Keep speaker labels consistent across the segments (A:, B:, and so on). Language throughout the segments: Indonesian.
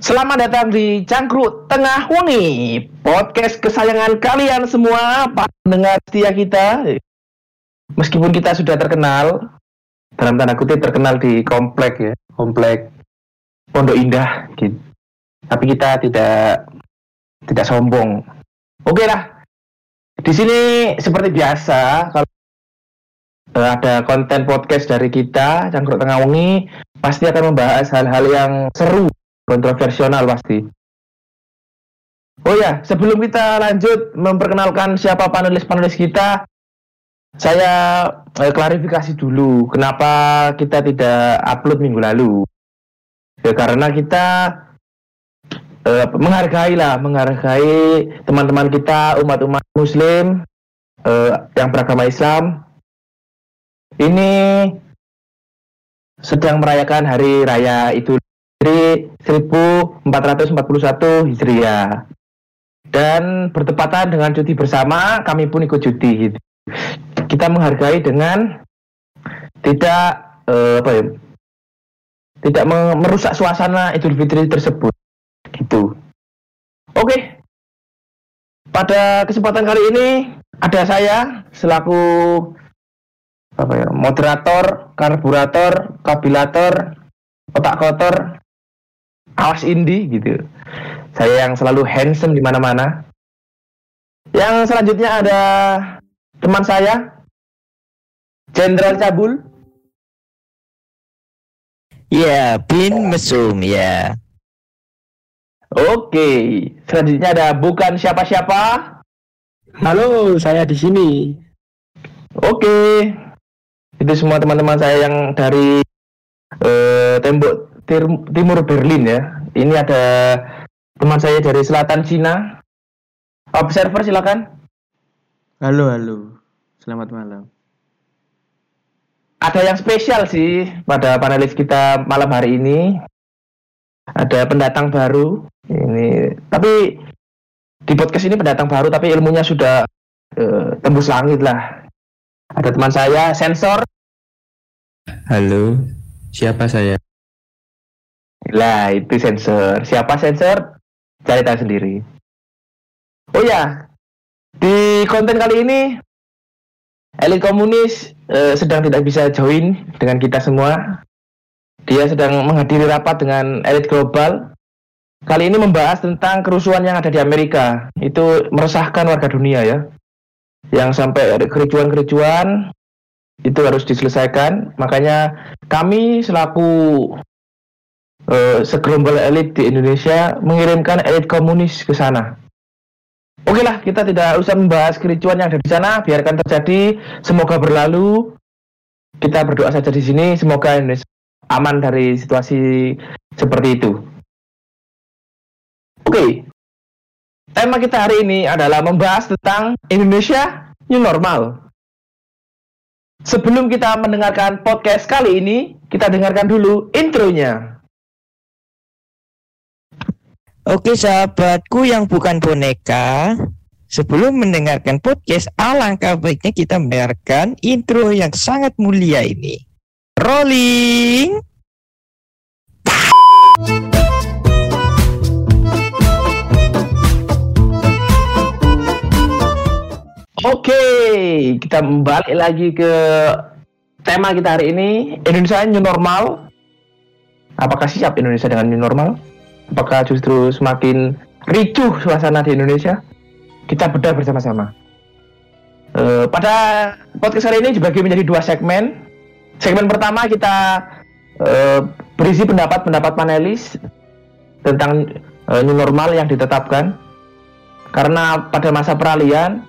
A: Selamat datang di Cangkruk Tengah Wengi, podcast kesayangan kalian semua, pendengar setia kita. Meskipun kita sudah terkenal, dalam tanda kutip terkenal di komplek ya, komplek Pondok Indah, gitu. Tapi kita tidak tidak sombong. Oke lah, di sini seperti biasa kalau ada konten podcast dari kita Cangkruk Tengah Wengi pasti akan membahas hal-hal yang seru kontroversial pasti. Oh ya, sebelum kita lanjut memperkenalkan siapa panelis-panelis kita, saya eh, klarifikasi dulu kenapa kita tidak upload minggu lalu. Ya karena kita eh, menghargai lah, menghargai teman-teman kita umat-umat Muslim eh, yang beragama Islam. Ini sedang merayakan hari raya Idul Fitri 1441 Hijriah. Dan bertepatan dengan cuti bersama, kami pun ikut cuti gitu. Kita menghargai dengan tidak uh, apa ya? Tidak merusak suasana Idul Fitri tersebut. Gitu. Oke. Pada kesempatan kali ini ada saya selaku apa ya, moderator, karburator, kabilator, otak kotor awas indie gitu. Saya yang selalu handsome di mana-mana. Yang selanjutnya ada teman saya, Jenderal Cabul.
B: Ya, yeah, Bin Mesum, ya. Yeah.
A: Oke, selanjutnya ada bukan siapa-siapa.
C: Halo, saya di sini.
A: Oke, itu semua teman-teman saya yang dari uh, tembok timur Berlin ya. Ini ada teman saya dari selatan Cina. Observer silakan.
C: Halo, halo. Selamat malam.
A: Ada yang spesial sih pada panelis kita malam hari ini. Ada pendatang baru. Ini tapi di podcast ini pendatang baru tapi ilmunya sudah uh, tembus langit lah. Ada teman saya sensor.
D: Halo, siapa saya?
A: Lah, itu sensor. Siapa sensor? Cari tahu sendiri. Oh ya, di konten kali ini elit komunis eh, sedang tidak bisa join dengan kita semua. Dia sedang menghadiri rapat dengan elit global. Kali ini membahas tentang kerusuhan yang ada di Amerika. Itu meresahkan warga dunia ya. Yang sampai ada kericuan-kericuan itu harus diselesaikan. Makanya kami selaku uh, segerombol elit di Indonesia mengirimkan elit komunis ke sana. Oke lah, kita tidak usah membahas kericuan yang ada di sana, biarkan terjadi, semoga berlalu. Kita berdoa saja di sini, semoga Indonesia aman dari situasi seperti itu. Oke, tema kita hari ini adalah membahas tentang Indonesia New Normal. Sebelum kita mendengarkan podcast kali ini, kita dengarkan dulu intronya.
B: Oke sahabatku yang bukan boneka, sebelum mendengarkan podcast, alangkah baiknya kita mendengarkan intro yang sangat mulia ini. Rolling.
A: Oke, kita balik lagi ke tema kita hari ini, Indonesia New Normal. Apakah siap Indonesia dengan New Normal? Apakah justru semakin ricuh suasana di Indonesia? Kita bedah bersama-sama. Uh, pada podcast hari ini dibagi menjadi dua segmen. Segmen pertama kita uh, berisi pendapat-pendapat panelis tentang uh, new normal yang ditetapkan. Karena pada masa peralihan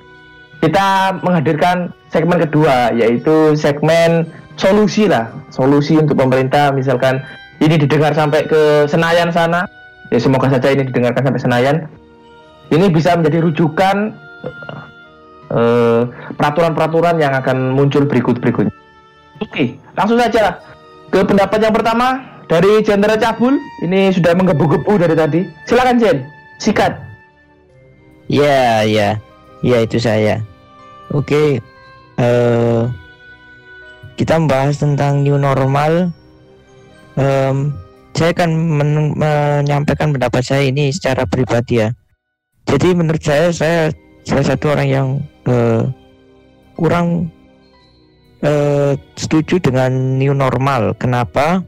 A: kita menghadirkan segmen kedua yaitu segmen solusi lah, solusi untuk pemerintah misalkan ini didengar sampai ke Senayan sana ya semoga saja ini didengarkan sampai Senayan. Ini bisa menjadi rujukan eh, peraturan-peraturan yang akan muncul berikut-berikutnya. Oke langsung saja ke pendapat yang pertama dari Jenderal Cabul. Ini sudah menggebu-gebu dari tadi. Silakan Jen. Sikat.
B: Ya ya. Ya itu saya. Oke uh, kita membahas tentang new normal. Um, saya akan men- menyampaikan pendapat saya ini secara pribadi ya. Jadi menurut saya saya salah satu orang yang eh, kurang eh, setuju dengan new normal. Kenapa?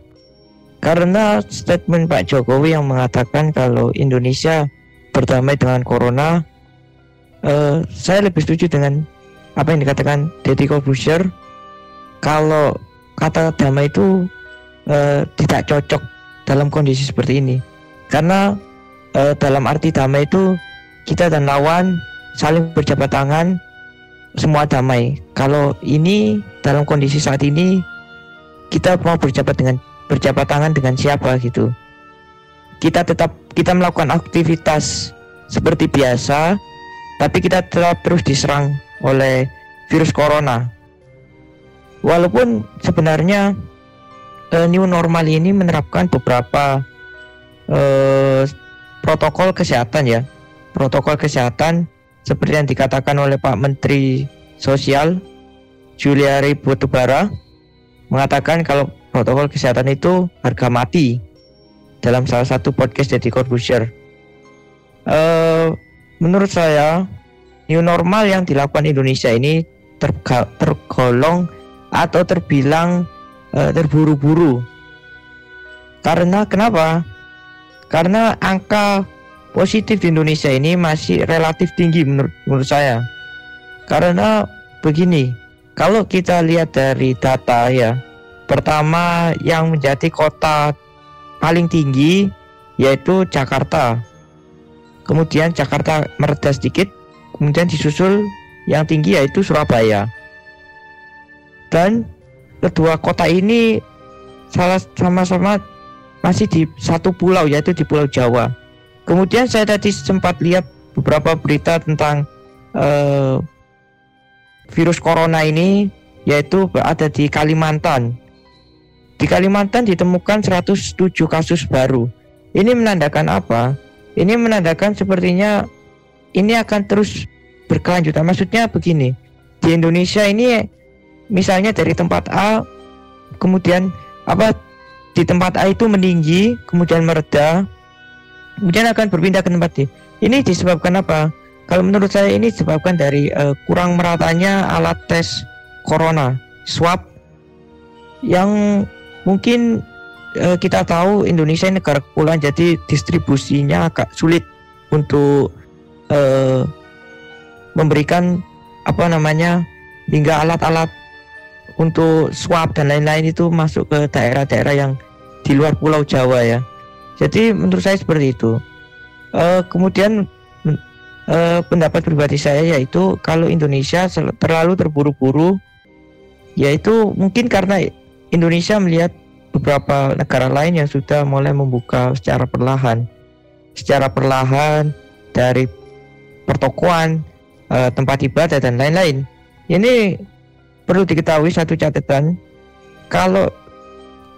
B: Karena statement Pak Jokowi yang mengatakan kalau Indonesia berdamai dengan corona, eh, saya lebih setuju dengan apa yang dikatakan Deddy Corbuzier. Kalau kata damai itu eh, tidak cocok dalam kondisi seperti ini, karena eh, dalam arti damai itu kita dan lawan saling berjabat tangan, semua damai. Kalau ini dalam kondisi saat ini kita mau berjabat dengan berjabat tangan dengan siapa gitu. Kita tetap kita melakukan aktivitas seperti biasa, tapi kita tetap terus diserang oleh virus corona. Walaupun sebenarnya eh, new normal ini menerapkan beberapa eh, protokol kesehatan ya, protokol kesehatan seperti yang dikatakan oleh Pak Menteri Sosial Juliari Batubara mengatakan kalau protokol kesehatan itu harga mati dalam salah satu podcast dari Corbusier. Eh, menurut saya new normal yang dilakukan Indonesia ini tergolong atau terbilang eh, terburu-buru. Karena kenapa? Karena angka positif di Indonesia ini masih relatif tinggi menurut menurut saya. Karena begini, kalau kita lihat dari data ya, pertama yang menjadi kota paling tinggi yaitu Jakarta. Kemudian Jakarta mereda sedikit, kemudian disusul yang tinggi yaitu Surabaya. Dan kedua kota ini salah sama-sama masih di satu pulau yaitu di Pulau Jawa. Kemudian saya tadi sempat lihat beberapa berita tentang eh, virus corona ini yaitu ada di Kalimantan. Di Kalimantan ditemukan 107 kasus baru. Ini menandakan apa? Ini menandakan sepertinya ini akan terus berkelanjutan. Maksudnya begini, di Indonesia ini misalnya dari tempat A kemudian apa di tempat A itu meninggi, kemudian mereda, kemudian akan berpindah ke tempat D. Ini disebabkan apa? Kalau menurut saya ini disebabkan dari eh, kurang meratanya alat tes corona swab yang mungkin eh, kita tahu Indonesia ini negara kepulauan jadi distribusinya agak sulit untuk eh, memberikan apa namanya hingga alat-alat untuk swab dan lain-lain itu masuk ke daerah-daerah yang di luar Pulau Jawa ya. Jadi menurut saya seperti itu. Eh, kemudian eh, pendapat pribadi saya yaitu kalau Indonesia terlalu terburu-buru, yaitu mungkin karena Indonesia melihat beberapa negara lain yang sudah mulai membuka secara perlahan, secara perlahan dari pertokoan, eh, tempat ibadah dan lain-lain. Ini perlu diketahui satu catatan kalau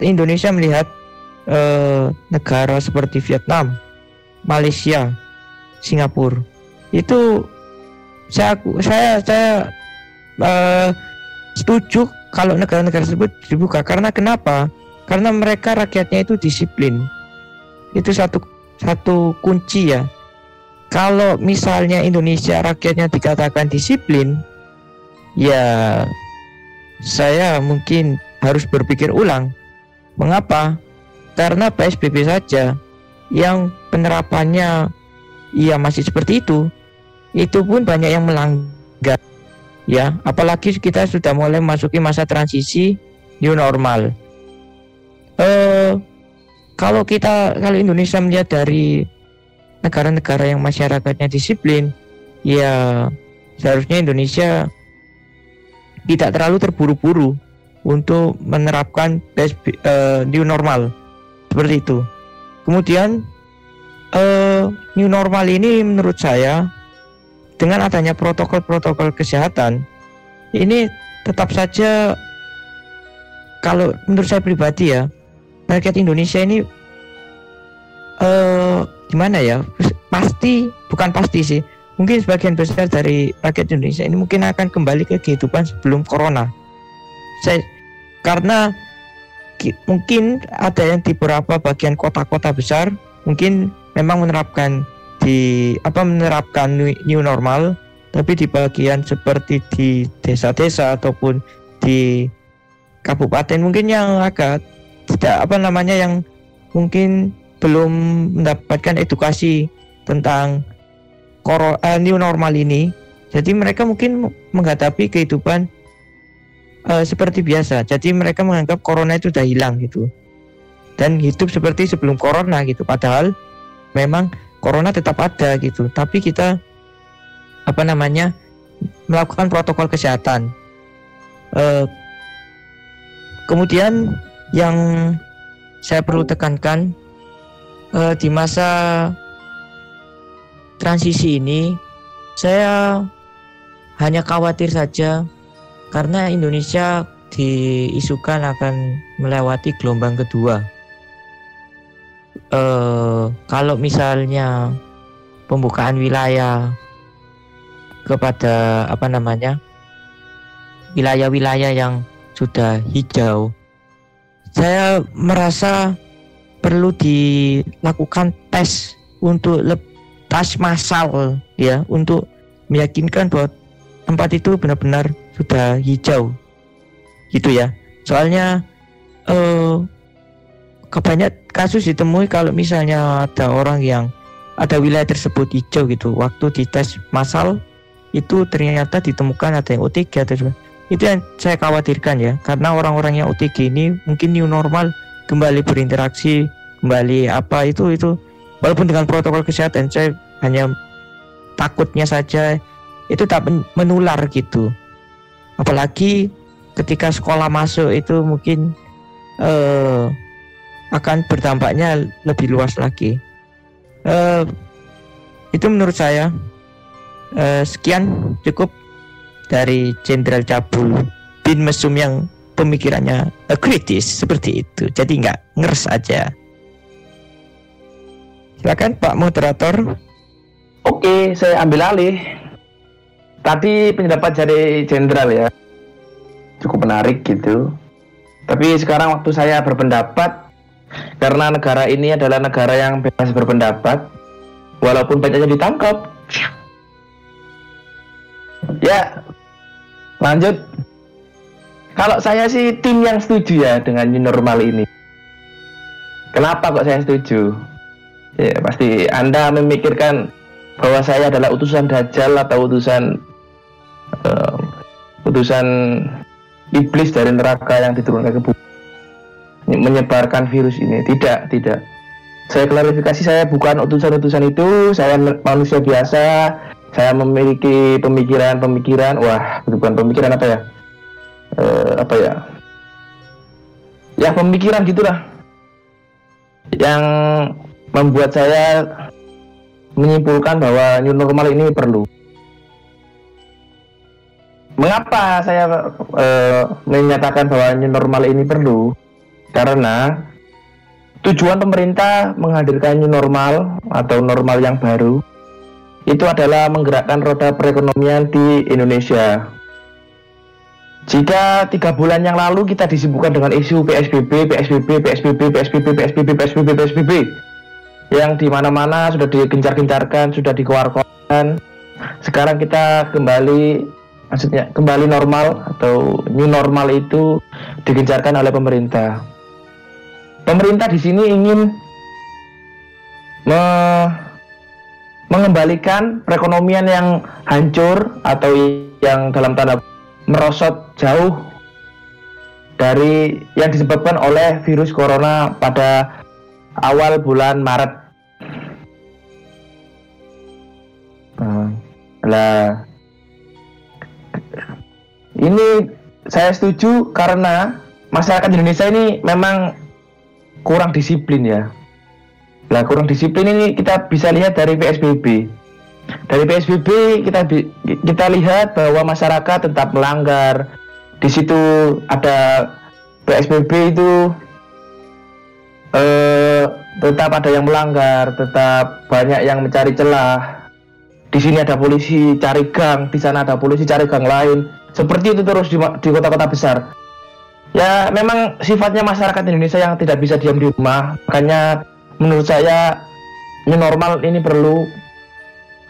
B: Indonesia melihat eh, negara seperti Vietnam, Malaysia, Singapura itu saya saya saya eh, setuju kalau negara-negara tersebut dibuka karena kenapa? Karena mereka rakyatnya itu disiplin. Itu satu satu kunci ya. Kalau misalnya Indonesia rakyatnya dikatakan disiplin, ya saya mungkin harus berpikir ulang. Mengapa? Karena PSBB saja yang penerapannya ya masih seperti itu, itu pun banyak yang melanggar. Ya, apalagi kita sudah mulai memasuki masa transisi new normal. Eh, kalau kita kalau Indonesia melihat dari negara-negara yang masyarakatnya disiplin, ya seharusnya Indonesia tidak terlalu terburu-buru untuk menerapkan eh, new normal seperti itu. Kemudian eh, new normal ini menurut saya dengan adanya protokol-protokol kesehatan ini tetap saja kalau menurut saya pribadi ya rakyat Indonesia ini eh gimana ya pasti bukan pasti sih mungkin sebagian besar dari rakyat Indonesia ini mungkin akan kembali ke kehidupan sebelum corona. Saya karena ki- mungkin ada yang di beberapa bagian kota-kota besar mungkin memang menerapkan di apa menerapkan new normal tapi di bagian seperti di desa-desa ataupun di kabupaten mungkin yang agak tidak apa namanya yang mungkin belum mendapatkan edukasi tentang koro, eh, new normal ini. Jadi mereka mungkin menghadapi kehidupan eh, seperti biasa. Jadi mereka menganggap corona itu sudah hilang gitu. Dan hidup seperti sebelum corona gitu. Padahal memang corona tetap ada gitu. Tapi kita apa namanya melakukan protokol kesehatan. Eh, kemudian yang saya perlu tekankan eh, di masa transisi ini saya hanya khawatir saja karena Indonesia diisukan akan melewati gelombang kedua. Eh, kalau misalnya pembukaan wilayah kepada apa namanya wilayah-wilayah yang sudah hijau, saya merasa perlu dilakukan tes untuk leb- tes massal ya untuk meyakinkan bahwa tempat itu benar-benar sudah hijau. Gitu ya. Soalnya eh kebanyak kasus ditemui kalau misalnya ada orang yang ada wilayah tersebut hijau gitu. Waktu dites massal itu ternyata ditemukan ada yang OTG atau itu yang saya khawatirkan ya karena orang-orang yang OTG ini mungkin new normal kembali berinteraksi kembali apa itu itu walaupun dengan protokol kesehatan saya hanya takutnya saja itu tak men- menular gitu. Apalagi ketika sekolah masuk itu mungkin eh, akan berdampaknya lebih luas lagi. Eh, itu menurut saya. Eh, sekian cukup dari Jenderal Cabul bin Mesum yang pemikirannya kritis seperti itu. Jadi nggak ngeres aja silakan Pak Moderator
A: Oke, saya ambil alih. Tadi pendapat dari jenderal ya, cukup menarik gitu. Tapi sekarang waktu saya berpendapat, karena negara ini adalah negara yang bebas berpendapat, walaupun banyaknya ditangkap. Ya, lanjut. Kalau saya sih tim yang setuju ya dengan new normal ini. Kenapa kok saya setuju? Ya, pasti Anda memikirkan bahwa saya adalah utusan dajjal atau utusan eh, utusan iblis dari neraka yang diturunkan ke bumi. Menyebarkan virus ini. Tidak tidak. Saya klarifikasi saya bukan utusan-utusan itu. Saya manusia biasa. Saya memiliki pemikiran-pemikiran. Wah bukan pemikiran apa ya? Eh, apa ya? Ya pemikiran gitulah. Yang membuat saya menyimpulkan bahwa new normal ini perlu. Mengapa saya eh, menyatakan bahwa new normal ini perlu? Karena tujuan pemerintah menghadirkan new normal atau normal yang baru itu adalah menggerakkan roda perekonomian di Indonesia. Jika tiga bulan yang lalu kita disibukkan dengan isu PSBB, PSBB, PSBB, PSBB, PSBB, PSBB, PSBB, yang di mana-mana sudah digencar-gencarkan, sudah dikeluarkan. Sekarang kita kembali, maksudnya kembali normal atau new normal itu digencarkan oleh pemerintah. Pemerintah di sini ingin me- mengembalikan perekonomian yang hancur atau yang dalam tanda merosot jauh dari yang disebabkan oleh virus corona pada awal bulan Maret. Nah, lah, ini saya setuju karena masyarakat Indonesia ini memang kurang disiplin ya. Lah kurang disiplin ini kita bisa lihat dari PSBB. Dari PSBB kita kita lihat bahwa masyarakat tetap melanggar. Di situ ada PSBB itu eh, tetap ada yang melanggar, tetap banyak yang mencari celah. Di sini ada polisi cari gang, di sana ada polisi cari gang lain. Seperti itu terus di kota-kota besar. Ya memang sifatnya masyarakat Indonesia yang tidak bisa diam di rumah. Makanya menurut saya new normal ini perlu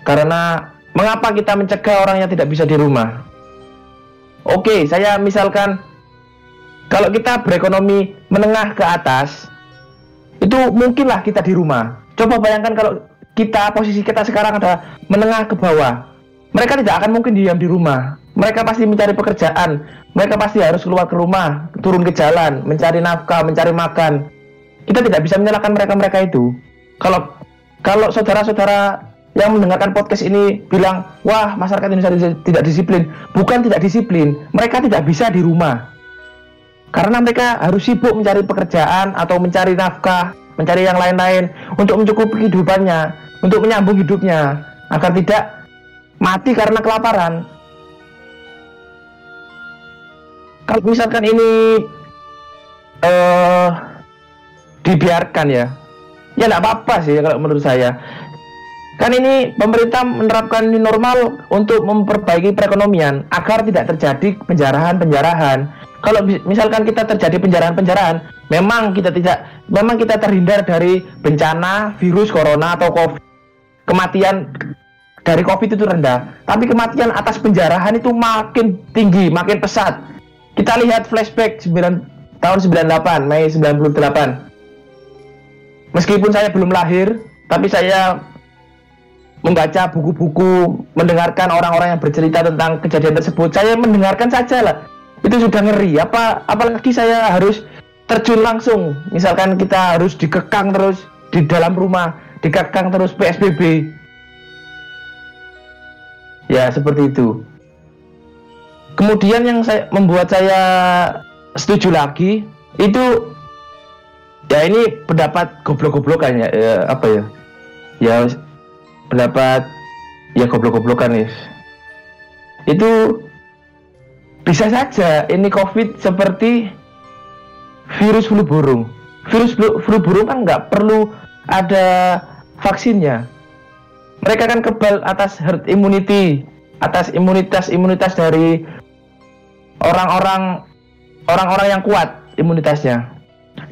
A: karena mengapa kita mencegah orang yang tidak bisa di rumah? Oke, saya misalkan kalau kita berekonomi menengah ke atas itu mungkinlah kita di rumah. Coba bayangkan kalau kita posisi kita sekarang ada menengah ke bawah. Mereka tidak akan mungkin diam di rumah. Mereka pasti mencari pekerjaan. Mereka pasti harus keluar ke rumah, turun ke jalan, mencari nafkah, mencari makan. Kita tidak bisa menyalahkan mereka-mereka itu. Kalau kalau saudara-saudara yang mendengarkan podcast ini bilang, wah masyarakat Indonesia tidak disiplin, bukan tidak disiplin, mereka tidak bisa di rumah. Karena mereka harus sibuk mencari pekerjaan atau mencari nafkah, mencari yang lain-lain untuk mencukupi kehidupannya, untuk menyambung hidupnya, agar tidak mati karena kelaparan. Kalau misalkan ini uh, dibiarkan ya, ya tidak apa-apa sih kalau menurut saya. Kan ini pemerintah menerapkan new normal untuk memperbaiki perekonomian agar tidak terjadi penjarahan-penjarahan. Kalau misalkan kita terjadi penjarahan-penjarahan, memang kita tidak, memang kita terhindar dari bencana virus corona atau covid. Kematian dari covid itu rendah, tapi kematian atas penjarahan itu makin tinggi, makin pesat. Kita lihat flashback 9 tahun 98, Mei 98. Meskipun saya belum lahir, tapi saya membaca buku-buku, mendengarkan orang-orang yang bercerita tentang kejadian tersebut, saya mendengarkan saja lah. Itu sudah ngeri. Apa apalagi saya harus terjun langsung. Misalkan kita harus dikekang terus di dalam rumah, dikekang terus PSBB. Ya, seperti itu. Kemudian yang saya membuat saya setuju lagi itu ya ini pendapat goblok-goblokan ya, ya apa ya? Ya pendapat ya goblok-goblokan nih itu bisa saja ini covid seperti virus flu burung. Virus flu, flu burung kan nggak perlu ada vaksinnya. Mereka kan kebal atas herd immunity atas imunitas imunitas dari orang-orang orang-orang yang kuat imunitasnya.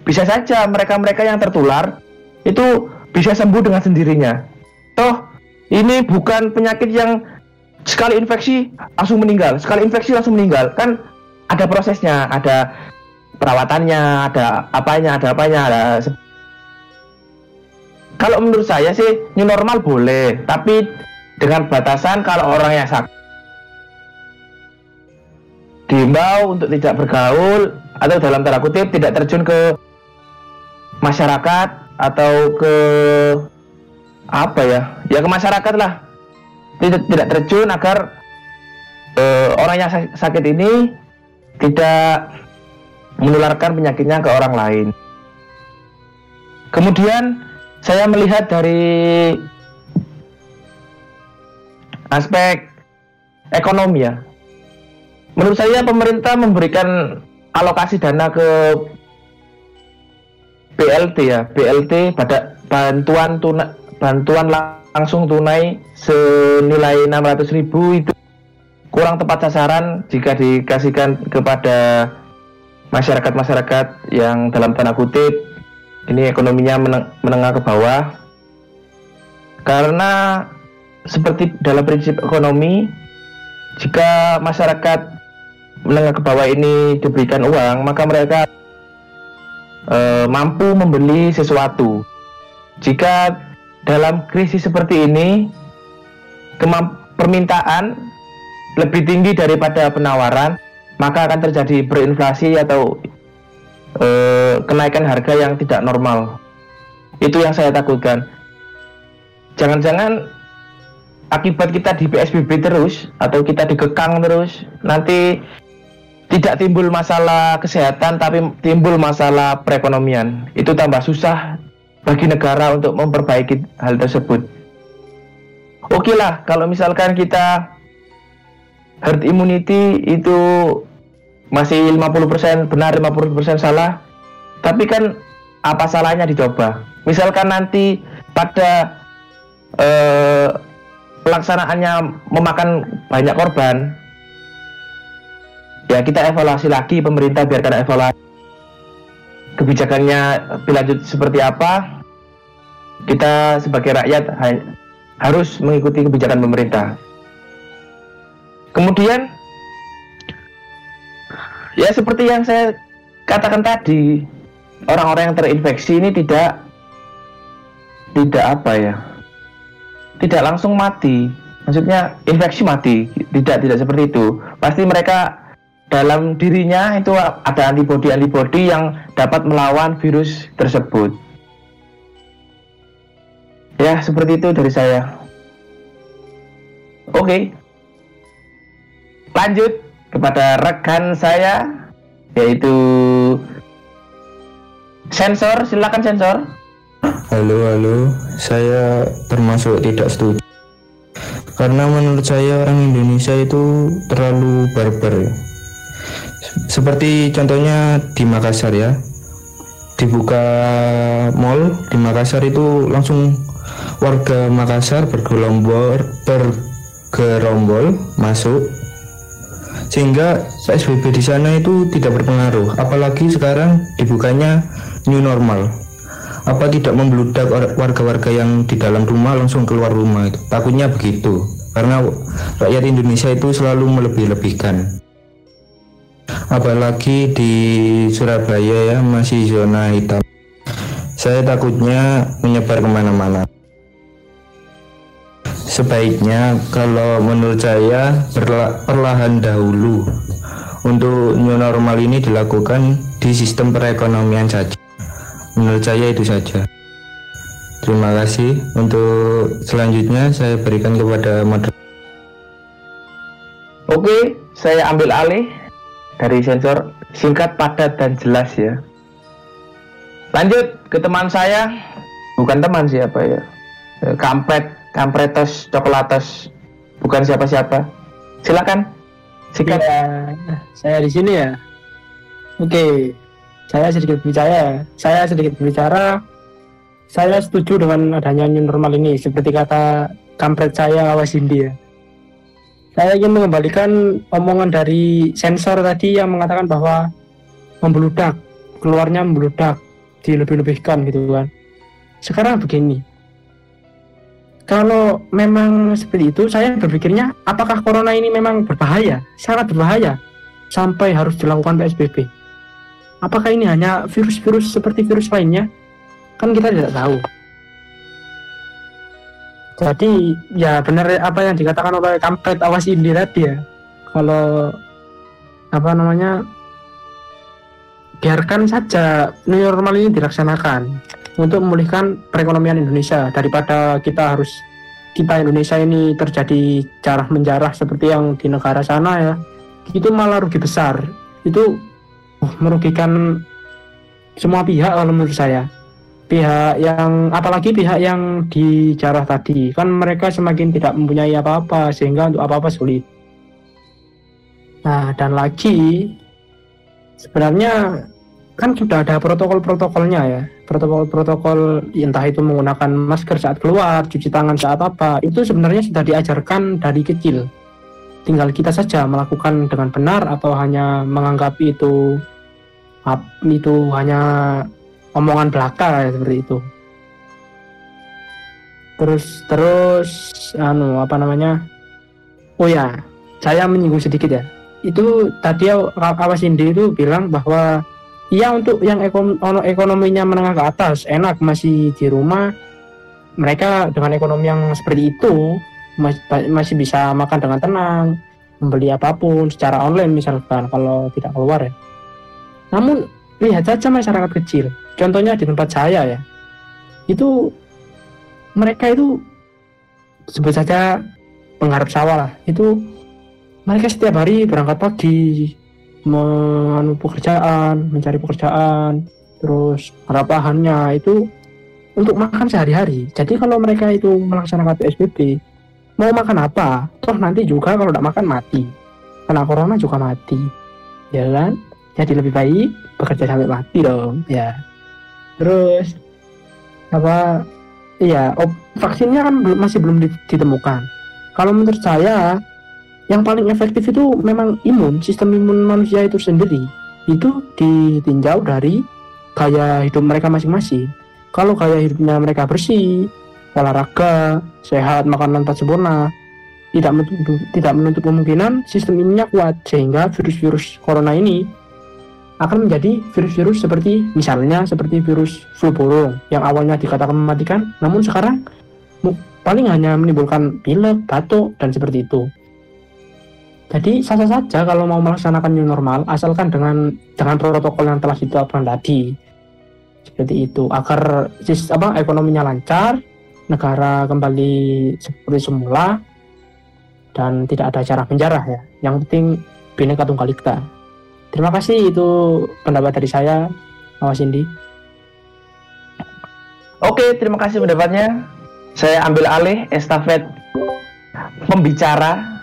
A: Bisa saja mereka-mereka yang tertular itu bisa sembuh dengan sendirinya. Toh ini bukan penyakit yang sekali infeksi langsung meninggal, sekali infeksi langsung meninggal. Kan ada prosesnya, ada perawatannya, ada apanya, ada apanya, ada kalau menurut saya sih new normal boleh, tapi dengan batasan kalau orang yang sakit diimbau untuk tidak bergaul atau dalam tanda kutip tidak terjun ke masyarakat atau ke apa ya? Ya ke masyarakat lah tidak tidak terjun agar uh, orang yang sakit ini tidak menularkan penyakitnya ke orang lain. Kemudian saya melihat dari aspek ekonomi ya. Menurut saya pemerintah memberikan alokasi dana ke BLT ya, BLT pada bantuan tunai bantuan langsung tunai senilai 600 ribu itu kurang tepat sasaran jika dikasihkan kepada masyarakat-masyarakat yang dalam tanda kutip ini ekonominya meneng menengah ke bawah. Karena seperti dalam prinsip ekonomi jika masyarakat menengah ke bawah ini diberikan uang maka mereka e, mampu membeli sesuatu. Jika dalam krisis seperti ini permintaan lebih tinggi daripada penawaran maka akan terjadi berinflasi atau e, kenaikan harga yang tidak normal. Itu yang saya takutkan. Jangan-jangan akibat kita di PSBB terus atau kita dikekang terus nanti tidak timbul masalah kesehatan tapi timbul masalah perekonomian. Itu tambah susah bagi negara untuk memperbaiki hal tersebut. Oke okay lah, kalau misalkan kita herd immunity itu masih 50% benar, 50% salah, tapi kan apa salahnya dicoba? Misalkan nanti pada eh, pelaksanaannya memakan banyak korban, ya kita evaluasi lagi pemerintah biarkan evaluasi kebijakannya berlanjut seperti apa kita sebagai rakyat ha- harus mengikuti kebijakan pemerintah. Kemudian ya seperti yang saya katakan tadi orang-orang yang terinfeksi ini tidak tidak apa ya tidak langsung mati. Maksudnya infeksi mati. Tidak tidak seperti itu. Pasti mereka dalam dirinya itu ada antibodi antibodi yang dapat melawan virus tersebut ya seperti itu dari saya oke lanjut kepada rekan saya yaitu sensor silakan sensor
D: Halo, halo. Saya termasuk tidak setuju. Karena menurut saya orang Indonesia itu terlalu barbar. Seperti contohnya di Makassar ya. Dibuka mall di Makassar itu langsung warga Makassar bergerombol masuk. Sehingga PSBB di sana itu tidak berpengaruh. Apalagi sekarang dibukanya new normal. Apa tidak membludak warga-warga yang di dalam rumah langsung keluar rumah? Takutnya begitu. Karena rakyat Indonesia itu selalu melebih-lebihkan apalagi di Surabaya ya masih zona hitam. Saya takutnya menyebar ke mana-mana. Sebaiknya kalau menurut saya perla- perlahan dahulu. Untuk new normal ini dilakukan di sistem perekonomian saja. Menurut saya itu saja. Terima kasih. Untuk selanjutnya saya berikan kepada moderator.
A: Oke, saya ambil alih dari sensor singkat, padat dan jelas ya. Lanjut ke teman saya, bukan teman siapa ya, Eh, kampret, kampretos, coklatos, bukan siapa-siapa. Silakan, sikat.
C: Ya, saya di sini ya. Oke, saya sedikit bicara. Saya sedikit bicara. Saya setuju dengan adanya new normal ini. Seperti kata kampret saya awas Indi ya. Saya ingin mengembalikan omongan dari sensor tadi yang mengatakan bahwa membeludak, keluarnya membeludak, dilebih-lebihkan gitu kan. Sekarang begini, kalau memang seperti itu, saya berpikirnya apakah corona ini memang berbahaya, sangat berbahaya, sampai harus dilakukan PSBB. Apakah ini hanya virus-virus seperti virus lainnya? Kan kita tidak tahu. Jadi ya benar apa yang dikatakan oleh kampret awas ini tadi ya. Kalau apa namanya biarkan saja new normal ini dilaksanakan untuk memulihkan perekonomian Indonesia daripada kita harus kita Indonesia ini terjadi jarah menjarah seperti yang di negara sana ya. Itu malah rugi besar. Itu uh, merugikan semua pihak kalau menurut saya pihak yang apalagi pihak yang dijarah tadi. Kan mereka semakin tidak mempunyai apa-apa sehingga untuk apa-apa sulit. Nah dan lagi sebenarnya kan sudah ada protokol-protokolnya ya. Protokol-protokol entah itu menggunakan masker saat keluar cuci tangan saat apa itu sebenarnya sudah diajarkan dari kecil. Tinggal kita saja melakukan dengan benar atau hanya menganggap itu itu hanya omongan belaka ya, seperti itu. Terus terus anu apa namanya? Oh ya saya menyinggung sedikit ya. Itu tadi awas Indi itu bilang bahwa iya untuk yang ekon- ono- ekonominya menengah ke atas enak masih di rumah. Mereka dengan ekonomi yang seperti itu mas- masih bisa makan dengan tenang membeli apa pun secara online misalkan kalau tidak keluar ya. Namun lihat saja masyarakat kecil. Contohnya di tempat saya ya. Itu mereka itu sebut saja penggarap sawah lah. Itu mereka setiap hari berangkat pagi menu pekerjaan mencari pekerjaan terus harapannya itu untuk makan sehari-hari. Jadi kalau mereka itu melaksanakan PSBB mau makan apa? Toh nanti juga kalau tidak makan mati. Kena corona juga mati. Ya kan jadi lebih baik bekerja sampai mati dong ya. Terus apa iya op- vaksinnya kan belum masih belum di- ditemukan. Kalau menurut saya yang paling efektif itu memang imun sistem imun manusia itu sendiri. Itu ditinjau dari gaya hidup mereka masing-masing. Kalau gaya hidupnya mereka bersih olahraga sehat makan tanpa sempurna tidak menutup, tidak menutup kemungkinan sistem imunnya kuat sehingga virus-virus corona ini akan menjadi virus-virus seperti misalnya seperti virus flu burung yang awalnya dikatakan mematikan namun sekarang paling hanya menimbulkan pilek, batuk dan seperti itu. Jadi sah-sah saja kalau mau melaksanakan new normal asalkan dengan dengan protokol yang telah ditetapkan tadi. Seperti itu agar sistem apa ekonominya lancar, negara kembali seperti semula dan tidak ada cara penjara ya. Yang penting bineka tunggal ika. Terima kasih itu pendapat dari saya, Mas Indi.
A: Oke, terima kasih pendapatnya. Saya ambil alih estafet pembicara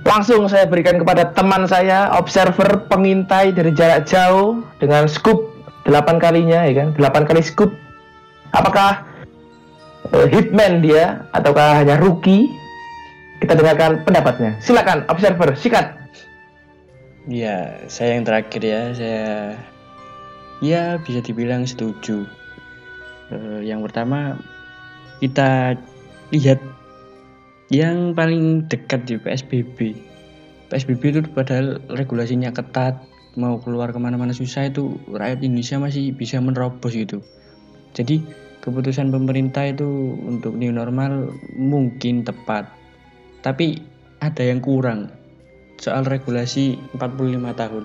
A: Langsung saya berikan kepada teman saya, observer, pengintai dari jarak jauh dengan scoop 8 kalinya ya kan, 8 kali scoop. Apakah uh, hitman dia ataukah hanya rookie? Kita dengarkan pendapatnya. Silakan observer, sikat.
E: Ya, saya yang terakhir ya, saya ya bisa dibilang setuju. Uh, yang pertama kita lihat yang paling dekat di PSBB PSBB itu padahal regulasinya ketat mau keluar ke mana-mana susah itu rakyat Indonesia masih bisa menerobos gitu. Jadi keputusan pemerintah itu untuk new normal mungkin tepat. Tapi ada yang kurang soal regulasi 45 tahun.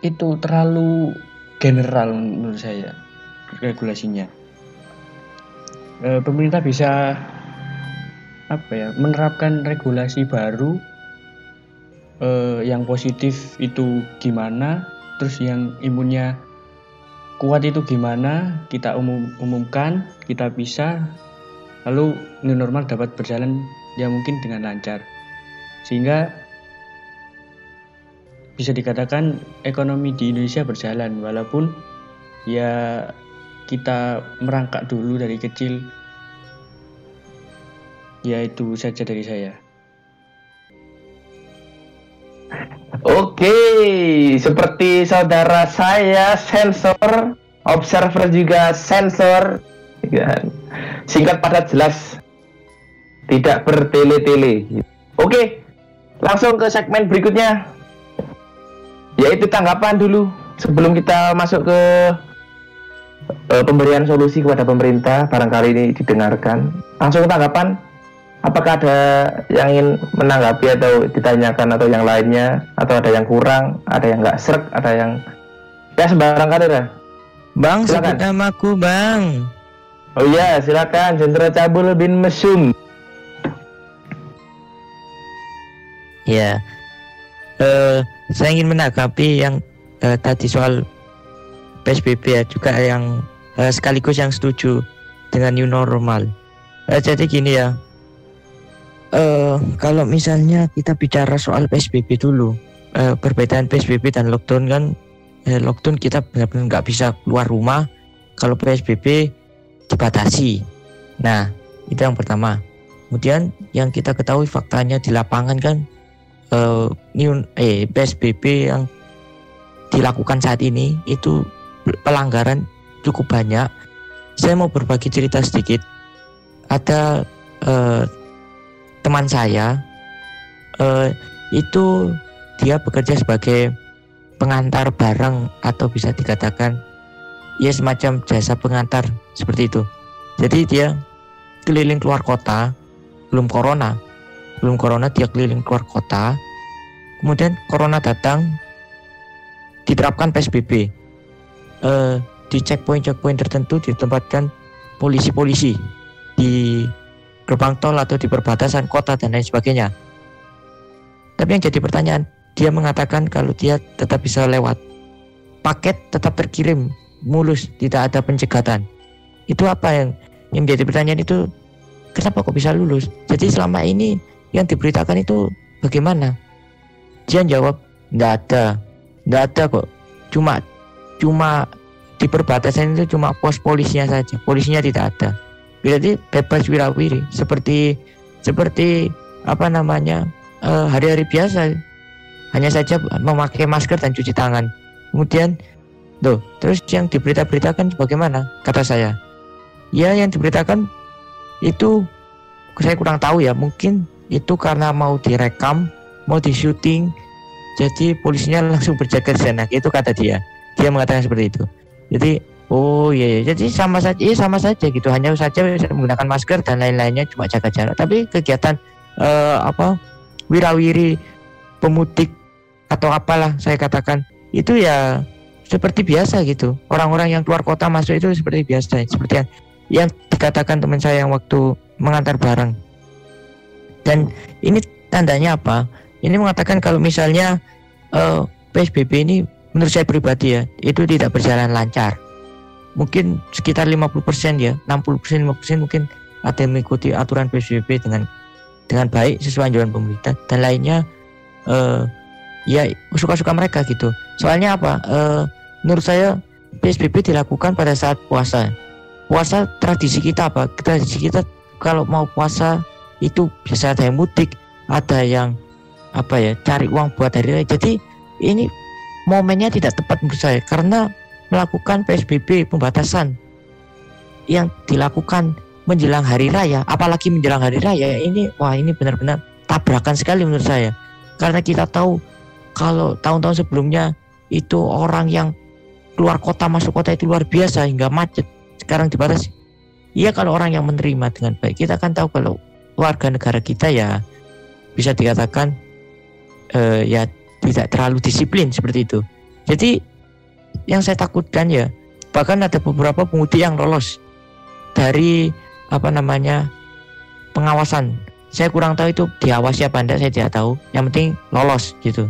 E: Itu terlalu general menurut saya regulasinya. E, pemerintah bisa apa ya menerapkan regulasi baru eh, yang positif itu gimana terus yang imunnya kuat itu gimana kita umum umumkan kita bisa lalu new normal dapat berjalan ya mungkin dengan lancar sehingga bisa dikatakan ekonomi di Indonesia berjalan walaupun ya kita merangkak dulu dari kecil Ya itu saja dari saya.
A: Oke, seperti saudara saya sensor, observer juga sensor, singkat padat jelas, tidak bertele-tele. Oke, langsung ke segmen berikutnya, yaitu tanggapan dulu sebelum kita masuk ke uh, pemberian solusi kepada pemerintah. Barangkali ini didengarkan. Langsung ke tanggapan apakah ada yang ingin menanggapi atau ditanyakan atau yang lainnya? Atau ada yang kurang ada yang nggak serak ada yang ya sembarang kader
B: bang silakan. sebut namaku bang.
A: Oh iya silakan. Jenderal Cabul bin Mesum
B: ya uh, saya ingin menanggapi yang uh, tadi soal PSBB ya juga yang uh, sekaligus yang setuju dengan new normal uh, jadi gini ya uh, kalau misalnya kita bicara soal PSBB dulu, uh, perbedaan PSBB dan lockdown kan, uh, lockdown kita benar-benar nggak bisa keluar rumah, kalau PSBB dibatasi. Nah, itu yang pertama. Kemudian yang kita ketahui faktanya di lapangan kan, uh, new, eh, PSBB yang dilakukan saat ini itu pelanggaran cukup banyak. Saya mau berbagi cerita sedikit. Ada uh, teman saya uh, itu dia bekerja sebagai pengantar barang atau bisa dikatakan ya semacam jasa pengantar seperti itu. Jadi dia keliling keluar kota, belum corona, belum corona dia keliling keluar kota. Kemudian corona datang, diterapkan PSBB. Uh, di checkpoint checkpoint tertentu ditempatkan polisi-polisi di gerbang tol atau di perbatasan kota dan lain sebagainya. Tapi yang jadi pertanyaan, dia mengatakan kalau dia tetap bisa lewat. Paket tetap terkirim mulus, tidak ada pencegatan. Itu apa yang yang jadi pertanyaan itu kenapa kok bisa lulus? Jadi selama ini yang diberitakan itu bagaimana? Dia jawab, tidak ada, tidak ada kok. Cuma cuma di perbatasan itu cuma pos polisinya saja, polisinya tidak ada. Berarti bebas wirawiri. Seperti seperti apa namanya eh, hari-hari biasa. Hanya saja memakai masker dan cuci tangan. Kemudian tuh terus yang diberita-beritakan bagaimana? kata saya. Ya yang diberitakan itu saya kurang tahu ya. Mungkin itu karena mau direkam mau di syuting jadi polisinya langsung berjaga di sana. Itu kata dia. Dia mengatakan seperti itu. Jadi oh iya, iya. jadi sama saja iya sama saja gitu. Hanya saja menggunakan masker dan lain-lainnya cuma jaga jarak. Tapi kegiatan eh, apa wirawiri pemudik atau apalah saya katakan itu ya seperti biasa gitu. Orang-orang yang keluar kota masuk itu seperti biasa. Seperti yang yang dikatakan teman saya yang waktu mengantar barang dan ini tandanya apa? Ini mengatakan kalau misalnya uh, PSBB ini menurut saya pribadi ya itu tidak berjalan lancar. Mungkin sekitar 50% ya 60% 50% mungkin ada yang mengikuti aturan PSBB dengan dengan baik sesuai anjuran pemerintah. Dan lainnya uh, ya suka-suka mereka gitu. Soalnya apa? Uh, menurut saya PSBB dilakukan pada saat puasa. Puasa tradisi kita apa? Tradisi kita kalau mau puasa itu bisa ada yang mudik ada yang apa ya cari uang buat hari raya. Jadi ini momennya tidak tepat menurut saya karena melakukan PSBB pembatasan yang dilakukan menjelang hari raya apalagi menjelang hari raya ini wah ini benar-benar tabrakan sekali menurut saya. Karena kita tahu kalau tahun-tahun sebelumnya itu orang yang keluar kota masuk kota itu luar biasa hingga macet. Sekarang dibatasi. Iya kalau orang yang menerima dengan baik. Kita kan tahu kalau warga negara kita ya bisa dikatakan uh, ya tidak terlalu disiplin seperti itu. Jadi yang saya takutkan ya bahkan ada beberapa pemudi yang lolos dari apa namanya pengawasan. Saya kurang tahu itu diawasi apa enggak saya tidak tahu. Yang penting lolos gitu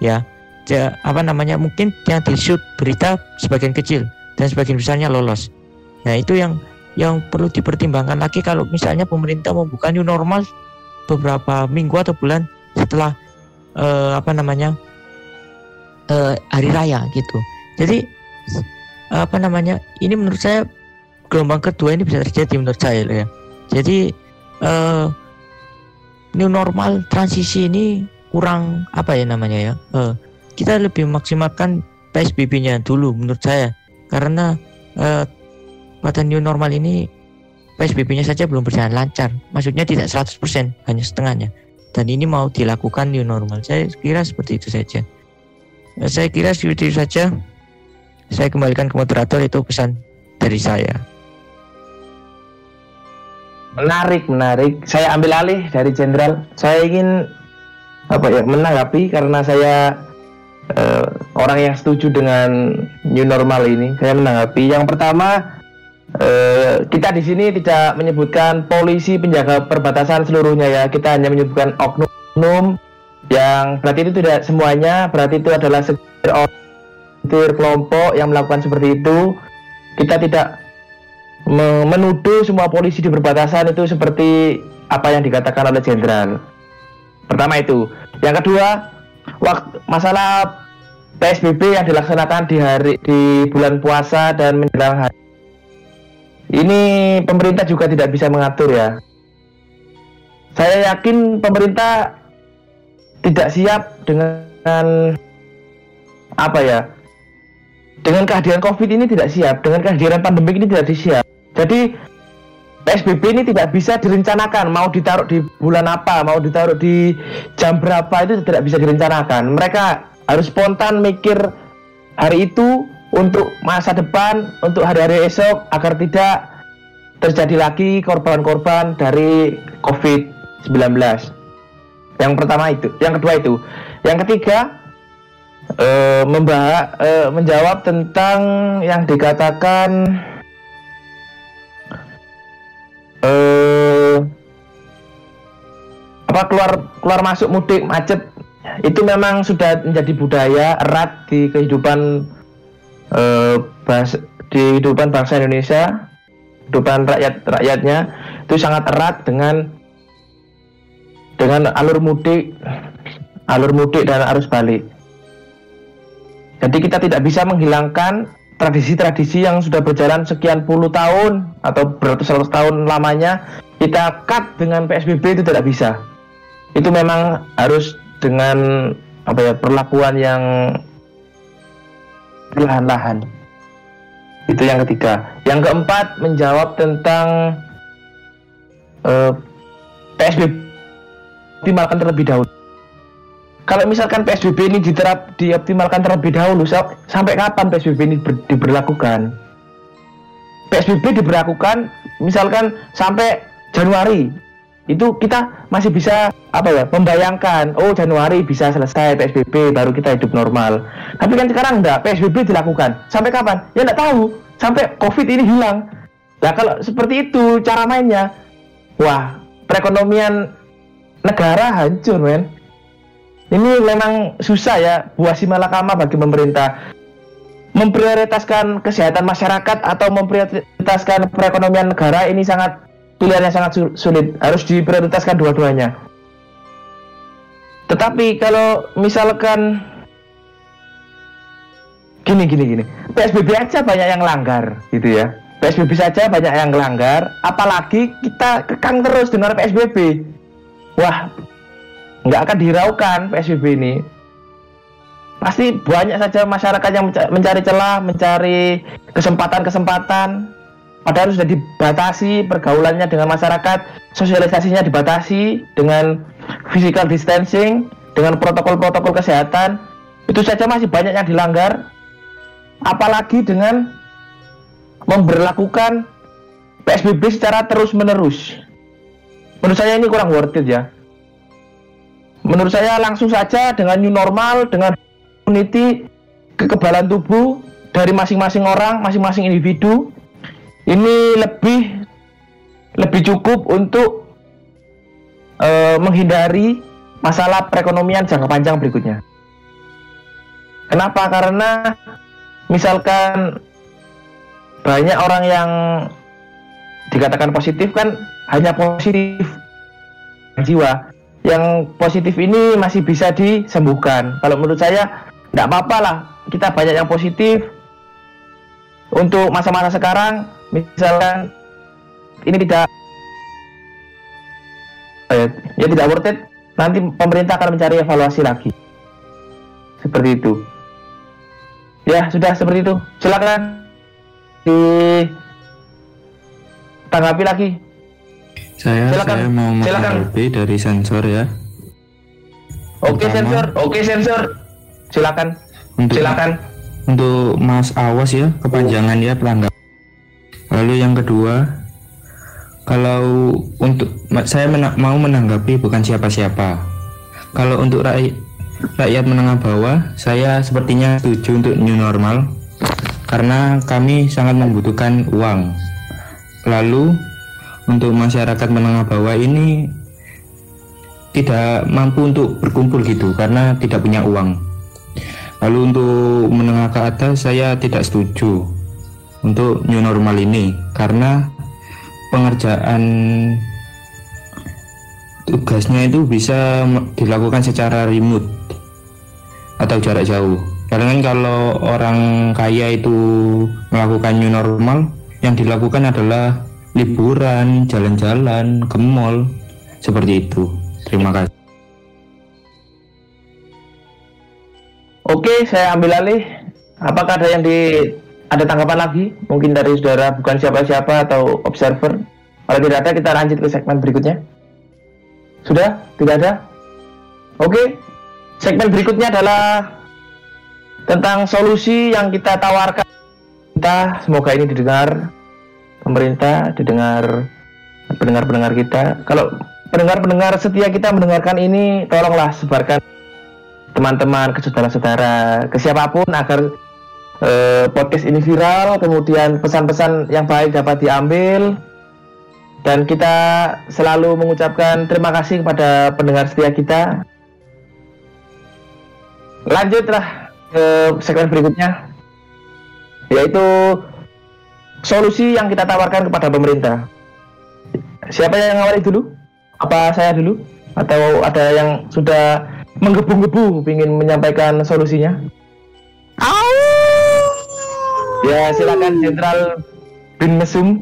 B: ya. Ja, apa namanya mungkin yang di shoot berita sebagian kecil dan sebagian besarnya lolos. Nah itu yang yang perlu dipertimbangkan lagi kalau misalnya pemerintah membuka new normal beberapa minggu atau bulan setelah uh, apa namanya uh, hari raya gitu. Jadi apa namanya ini menurut saya gelombang kedua ini bisa terjadi menurut saya ya. Jadi uh, new normal transisi ini kurang apa ya namanya ya. Uh, kita lebih maksimalkan PSBB-nya dulu menurut saya karena uh, pada new normal ini PSBB-nya saja belum berjalan lancar. Maksudnya tidak 100%, hanya setengahnya. Dan ini mau dilakukan new normal. Saya kira seperti itu saja. Nah, saya kira seperti itu saja. Saya kembalikan ke moderator itu pesan dari saya.
A: Menarik, menarik. Saya ambil alih dari jenderal. Saya ingin apa ya menanggapi karena saya uh, orang yang setuju dengan new normal ini. Saya menanggapi yang pertama Uh, kita di sini tidak menyebutkan polisi penjaga perbatasan seluruhnya ya. Kita hanya menyebutkan oknum yang berarti itu tidak semuanya, berarti itu adalah segelintir kelompok yang melakukan seperti itu. Kita tidak menuduh semua polisi di perbatasan itu seperti apa yang dikatakan oleh jenderal. Pertama itu. Yang kedua, waktu masalah PSBB yang dilaksanakan di hari di bulan puasa dan menjelang hari ini pemerintah juga tidak bisa mengatur ya. Saya yakin pemerintah tidak siap dengan apa ya? Dengan kehadiran Covid ini tidak siap, dengan kehadiran pandemi ini tidak siap. Jadi PSBB ini tidak bisa direncanakan mau ditaruh di bulan apa, mau ditaruh di jam berapa itu tidak bisa direncanakan. Mereka harus spontan mikir hari itu untuk masa depan, untuk hari-hari esok agar tidak terjadi lagi korban-korban dari COVID-19. Yang pertama itu, yang kedua itu, yang ketiga eh, membahas eh, menjawab tentang yang dikatakan eh, apa keluar keluar masuk mudik macet. Itu memang sudah menjadi budaya erat di kehidupan eh, bahas, di kehidupan bangsa Indonesia, kehidupan rakyat rakyatnya itu sangat erat dengan dengan alur mudik, alur mudik dan arus balik. Jadi kita tidak bisa menghilangkan tradisi-tradisi yang sudah berjalan sekian puluh tahun atau beratus-ratus tahun lamanya kita cut dengan PSBB itu tidak bisa. Itu memang harus dengan apa ya perlakuan yang perlahan-lahan. Itu yang ketiga. Yang keempat menjawab tentang eh, PSBB dioptimalkan terlebih dahulu. Kalau misalkan PSBB ini diterap dioptimalkan terlebih dahulu, sa- sampai kapan PSBB ini ber- diberlakukan? PSBB diberlakukan misalkan sampai Januari. Itu kita masih bisa apa ya? membayangkan, oh Januari bisa selesai PSBB baru kita hidup normal. Tapi kan sekarang enggak, PSBB dilakukan. Sampai kapan? Ya enggak tahu. Sampai Covid ini hilang. Nah, kalau seperti itu cara mainnya, wah, perekonomian negara hancur, men. Ini memang susah ya, buah si malakama bagi pemerintah memprioritaskan kesehatan masyarakat atau memprioritaskan perekonomian negara ini sangat pilihan yang sangat su- sulit. Harus diprioritaskan dua-duanya. Tetapi kalau misalkan gini gini gini, PSBB aja banyak yang langgar gitu ya. PSBB saja banyak yang langgar, apalagi kita kekang terus dengan PSBB. Wah, nggak akan dihiraukan PSBB ini. Pasti banyak saja masyarakat yang menca- mencari celah, mencari kesempatan-kesempatan. Padahal sudah dibatasi pergaulannya dengan masyarakat, sosialisasinya dibatasi dengan physical distancing, dengan protokol-protokol kesehatan. Itu saja masih banyak yang dilanggar. Apalagi dengan memberlakukan PSBB secara terus-menerus. Menurut saya ini kurang worth it ya. Menurut saya langsung saja dengan new normal, dengan immunity, kekebalan tubuh dari masing-masing orang, masing-masing individu, ini lebih lebih cukup untuk eh, menghindari masalah perekonomian jangka panjang berikutnya. Kenapa? Karena misalkan banyak orang yang dikatakan positif kan hanya positif jiwa yang positif ini masih bisa disembuhkan kalau menurut saya tidak apa-apa lah kita banyak yang positif untuk masa-masa sekarang misalkan ini tidak eh, ya tidak worth it nanti pemerintah akan mencari evaluasi lagi. Seperti itu. Ya sudah seperti itu. Silakan ditanggapi lagi.
D: Saya
A: Silakan,
D: saya mau menanggapi dari sensor ya.
A: oke
D: Pertama.
A: sensor. Oke sensor. Silakan.
D: Untuk
A: silakan.
D: untuk Mas Awas ya kepanjangan ya pelanggan. Lalu yang kedua, kalau untuk saya mena- mau menanggapi bukan siapa-siapa. Kalau untuk rakyat rakyat menengah bawah, saya sepertinya setuju untuk new normal karena kami sangat membutuhkan uang. Lalu untuk masyarakat menengah bawah ini tidak mampu untuk berkumpul gitu karena tidak punya uang. Lalu untuk menengah ke atas saya tidak setuju untuk new normal ini karena pengerjaan tugasnya itu bisa dilakukan secara remote atau jarak jauh. Karena kan kalau orang kaya itu melakukan new normal, yang dilakukan adalah liburan, jalan-jalan, ke mall, seperti itu. Terima kasih.
A: Oke, saya ambil alih. Apakah ada yang di ada tanggapan lagi? Mungkin dari saudara bukan siapa-siapa atau observer. Kalau tidak ada, kita lanjut ke segmen berikutnya. Sudah? Tidak ada? Oke. Segmen berikutnya adalah tentang solusi yang kita tawarkan. Kita semoga ini didengar pemerintah, didengar pendengar-pendengar kita. Kalau pendengar-pendengar setia kita mendengarkan ini, tolonglah sebarkan teman-teman, ke saudara-saudara, ke siapa pun agar eh, podcast ini viral, kemudian pesan-pesan yang baik dapat diambil dan kita selalu mengucapkan terima kasih kepada pendengar setia kita. Lanjutlah ke segmen berikutnya, yaitu solusi yang kita tawarkan kepada pemerintah. Siapa yang ngawali dulu? Apa saya dulu? Atau ada yang sudah menggebu-gebu ingin menyampaikan solusinya? Ya silakan Jenderal bin Mesum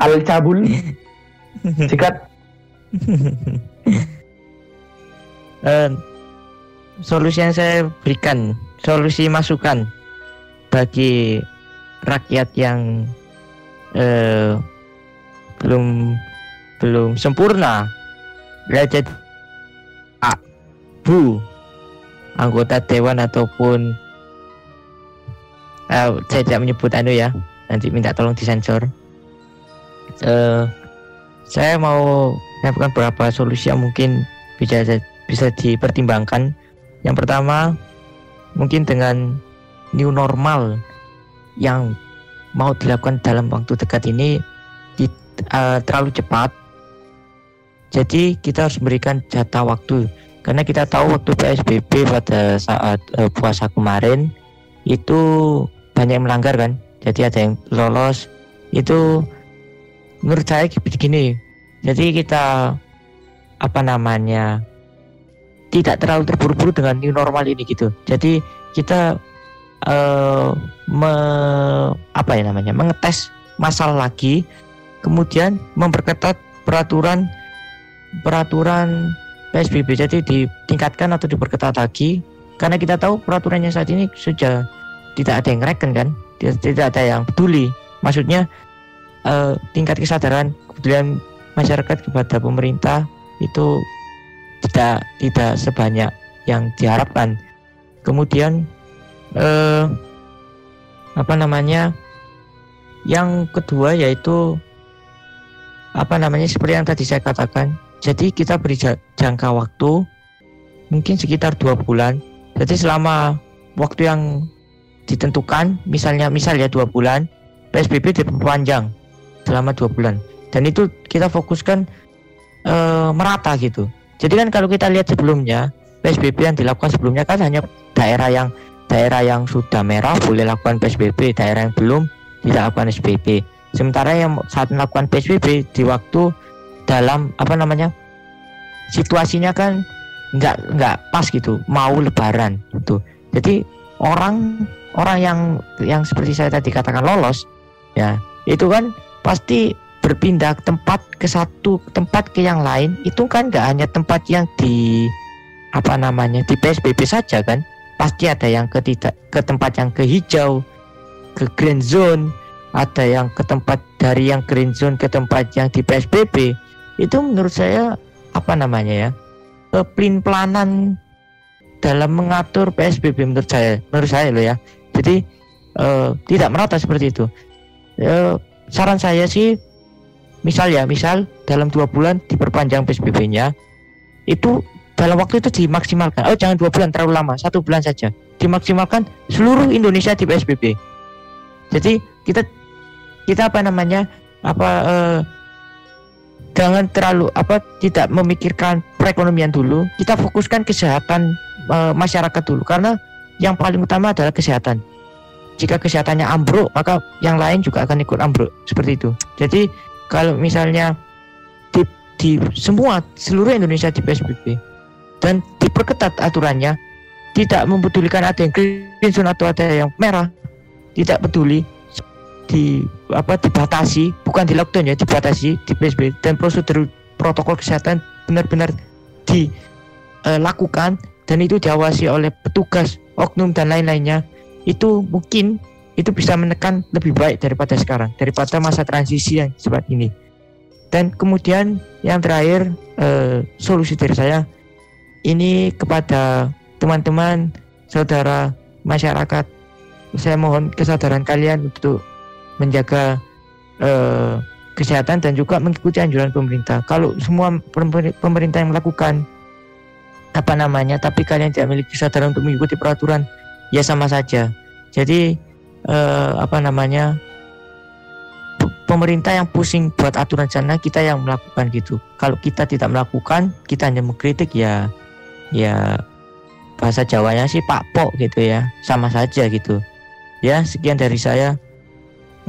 A: Al Cabul. Sikat.
B: Eh, solusi yang saya berikan, solusi masukan bagi rakyat yang eh, belum belum sempurna, ya jadi A, Bu, anggota dewan ataupun eh, saya tidak menyebut anu ya, nanti minta tolong disensor. Eh, saya mau menyampaikan beberapa solusi yang mungkin bisa bisa dipertimbangkan. Yang pertama, mungkin dengan new normal yang mau dilakukan dalam waktu dekat ini di- eh, terlalu cepat. Jadi kita harus memberikan jatah waktu karena kita tahu waktu PSBB pada saat eh, puasa kemarin itu banyak yang melanggar kan. Jadi ada yang lolos itu menurut saya begini. Jadi kita apa namanya tidak terlalu terburu-buru dengan new normal ini gitu. Jadi kita eh me- apa ya namanya mengetes masalah lagi, kemudian memperketat peraturan peraturan PSBB. Jadi ditingkatkan atau diperketat lagi karena kita tahu peraturannya saat ini sudah tidak ada yang reken kan, tidak, tidak ada yang peduli. Maksudnya eh, tingkat kesadaran kemudian masyarakat kepada pemerintah itu tidak tidak sebanyak yang diharapkan. Kemudian eh, apa namanya? Yang kedua yaitu apa namanya seperti yang tadi saya katakan. Jadi kita beri ja- jangka waktu mungkin sekitar dua bulan. Jadi selama waktu yang ditentukan, misalnya misal ya dua bulan, PSBB diperpanjang selama dua bulan. Dan itu kita fokuskan eh, merata gitu. Jadi kan kalau kita lihat sebelumnya PSBB yang dilakukan sebelumnya kan hanya daerah yang daerah yang sudah merah boleh lakukan PSBB, daerah yang belum tidak lakukan PSBB. Sementara yang saat melakukan PSBB di waktu dalam apa namanya situasinya kan nggak nggak pas gitu, mau Lebaran gitu. Jadi orang orang yang yang seperti saya tadi katakan lolos ya itu kan pasti berpindah tempat ke satu tempat ke yang lain itu kan nggak hanya tempat yang di apa namanya di PSBB saja kan pasti ada yang ke tidak ke tempat yang ke hijau ke green zone ada yang ke tempat dari yang green zone ke tempat yang di PSBB itu menurut saya apa namanya ya pelin-pelanan dalam mengatur PSBB menurut saya menurut saya loh ya jadi eh, tidak merata seperti itu. Eh, saran saya sih misal ya misal dalam dua bulan diperpanjang PSBB-nya itu dalam waktu itu dimaksimalkan. Oh jangan dua bulan terlalu lama satu bulan saja. Dimaksimalkan seluruh Indonesia di PSBB jadi kita kita apa namanya apa eh, jangan terlalu apa tidak memikirkan perekonomian dulu. Kita fokuskan kesehatan eh, masyarakat dulu. Karena yang paling utama adalah kesehatan. Jika kesehatannya ambruk maka yang lain juga akan ikut ambruk. Seperti itu. Jadi kalau misalnya di, di semua seluruh Indonesia di PSBB dan diperketat aturannya tidak mempedulikan ada yang green zone atau ada yang merah tidak peduli di apa dibatasi bukan di lockdown ya dibatasi di PSBB dan prosedur protokol kesehatan benar-benar dilakukan dan itu diawasi oleh petugas oknum dan lain-lainnya itu mungkin itu bisa menekan lebih baik daripada sekarang daripada masa transisi yang seperti ini. Dan kemudian yang terakhir eh, solusi dari saya ini kepada teman-teman saudara masyarakat. Saya mohon kesadaran kalian untuk menjaga eh, kesehatan dan juga mengikuti anjuran pemerintah. Kalau semua pemer- pemerintah yang melakukan apa namanya tapi kalian tidak memiliki kesadaran untuk mengikuti peraturan ya sama saja. Jadi eh, apa namanya pemerintah yang pusing buat aturan sana kita yang melakukan gitu. Kalau kita tidak melakukan kita hanya mengkritik ya ya bahasa Jawanya sih Pak Pok gitu ya sama saja gitu. Ya sekian dari saya.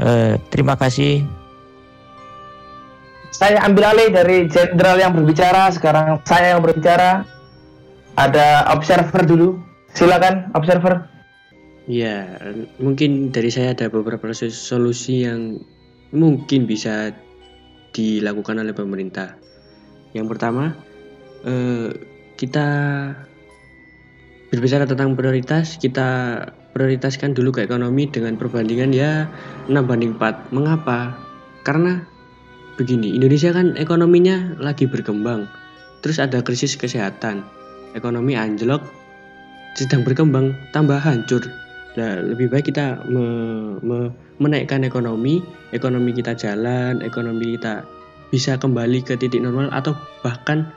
B: Eh, terima kasih.
A: Saya ambil alih dari jenderal yang berbicara, sekarang saya yang berbicara. Ada observer dulu. Silakan observer.
E: Ya, mungkin dari saya ada beberapa solusi yang mungkin bisa dilakukan oleh pemerintah. Yang pertama, eh, kita berbicara tentang prioritas, kita prioritaskan dulu ke ekonomi dengan perbandingan ya 6 banding 4. Mengapa? Karena begini, Indonesia kan ekonominya lagi berkembang. Terus ada krisis kesehatan, ekonomi anjlok, sedang berkembang, tambah hancur. Nah, lebih baik kita me, me, menaikkan ekonomi, ekonomi kita jalan, ekonomi kita bisa kembali ke titik normal atau bahkan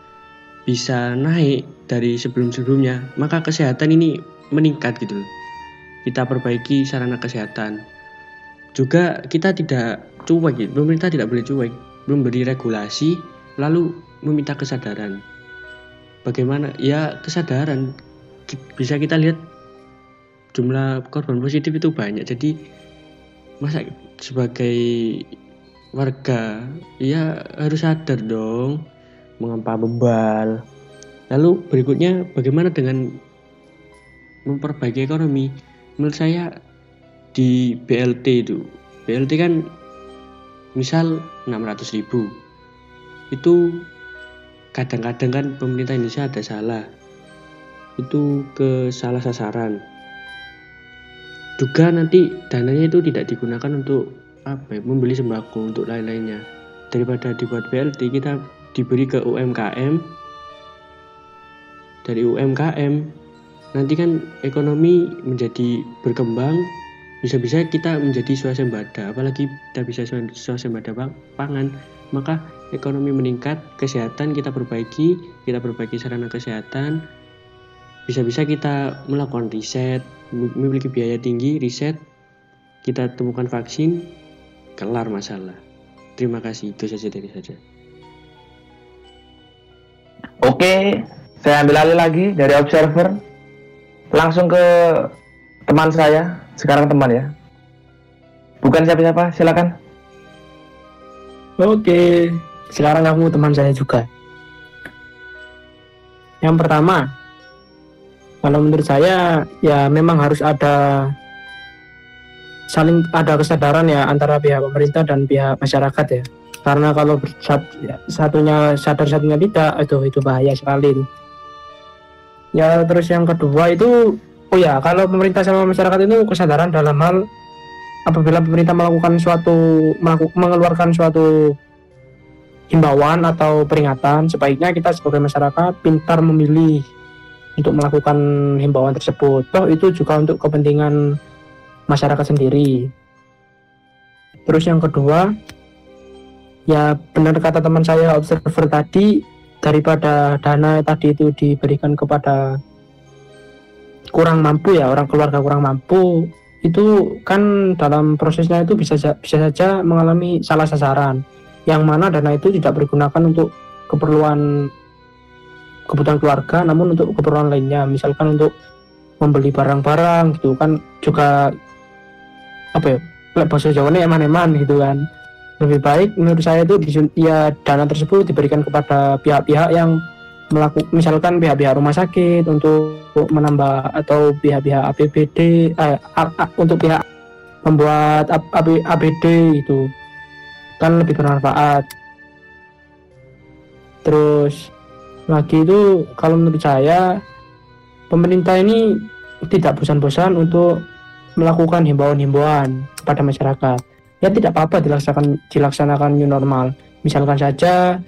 E: bisa naik dari sebelum-sebelumnya, maka kesehatan ini meningkat gitu. Kita perbaiki sarana kesehatan. Juga kita tidak cuek gitu. Pemerintah tidak boleh cuek, memberi regulasi lalu meminta kesadaran. Bagaimana? Ya kesadaran bisa kita lihat jumlah korban positif itu banyak. Jadi masa sebagai warga ya harus sadar dong mengapa bebal. Lalu berikutnya bagaimana dengan memperbaiki ekonomi? Menurut saya di BLT itu, BLT kan misal 600 ribu itu kadang-kadang kan pemerintah Indonesia ada salah. Itu ke salah sasaran. Juga nanti dananya itu tidak digunakan untuk apa ya, membeli sembako untuk lain-lainnya. Daripada dibuat BLT kita diberi ke UMKM dari UMKM nanti kan ekonomi menjadi berkembang bisa-bisa kita menjadi swasembada apalagi kita bisa swasembada pangan maka ekonomi meningkat kesehatan kita perbaiki kita perbaiki sarana kesehatan bisa-bisa kita melakukan riset memiliki biaya tinggi riset kita temukan vaksin kelar masalah terima kasih itu saja dari saja
A: Oke, saya ambil alih lagi dari observer. Langsung ke teman saya, sekarang teman ya. Bukan siapa-siapa, silakan.
C: Oke, sekarang kamu teman saya juga. Yang pertama, kalau menurut saya ya memang harus ada saling ada kesadaran ya antara pihak pemerintah dan pihak masyarakat ya karena kalau satunya sadar satunya tidak itu itu bahaya sekali ya terus yang kedua itu oh ya kalau pemerintah sama masyarakat itu kesadaran dalam hal apabila pemerintah melakukan suatu mengeluarkan suatu himbauan atau peringatan sebaiknya kita sebagai masyarakat pintar memilih untuk melakukan himbauan tersebut. Toh itu juga untuk kepentingan masyarakat sendiri. Terus yang kedua ya benar kata teman saya observer tadi daripada dana tadi itu diberikan kepada kurang mampu ya orang keluarga kurang mampu itu kan dalam prosesnya itu bisa bisa saja mengalami salah sasaran yang mana dana itu tidak digunakan untuk keperluan kebutuhan keluarga namun untuk keperluan lainnya. Misalkan untuk membeli barang-barang gitu kan juga apa ya bahasa Jawa ini eman-eman gitu kan. Lebih baik menurut saya itu ya dana tersebut diberikan kepada pihak-pihak yang melakukan misalkan pihak-pihak rumah sakit untuk menambah atau pihak-pihak APBD eh, untuk pihak membuat APD itu kan lebih bermanfaat. Terus lagi itu kalau menurut saya pemerintah ini tidak bosan-bosan untuk melakukan himbauan-himbauan kepada masyarakat. Ya tidak apa-apa dilaksanakan dilaksanakan new normal. Misalkan saja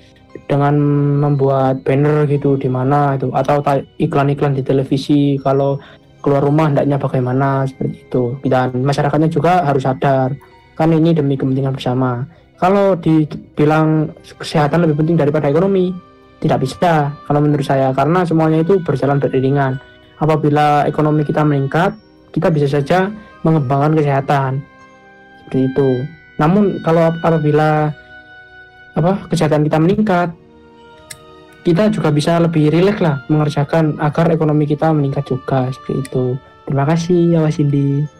C: dengan membuat banner gitu di mana itu atau iklan-iklan di televisi kalau keluar rumah hendaknya bagaimana seperti itu. Dan masyarakatnya juga harus sadar. Kan ini demi kepentingan bersama kalau dibilang kesehatan lebih penting daripada ekonomi tidak bisa kalau menurut saya karena semuanya itu berjalan beriringan. Apabila ekonomi kita meningkat kita bisa saja mengembangkan kesehatan. Seperti itu. Namun kalau apabila apa kesehatan kita meningkat kita juga bisa lebih rileks lah mengerjakan agar ekonomi kita meningkat juga. Seperti itu. Terima kasih ya Mas Indi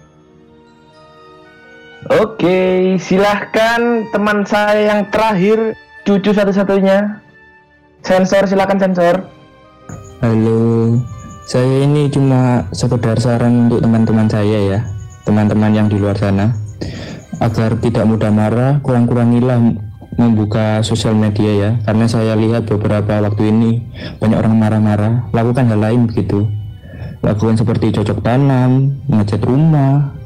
A: Oke, silahkan teman saya yang terakhir, cucu satu-satunya. Sensor, silahkan sensor.
D: Halo, saya ini cuma sekedar saran untuk teman-teman saya ya, teman-teman yang di luar sana agar tidak mudah marah kurang-kurangilah membuka sosial media ya karena saya lihat beberapa waktu ini banyak orang marah-marah lakukan hal lain begitu lakukan seperti cocok tanam ngecat rumah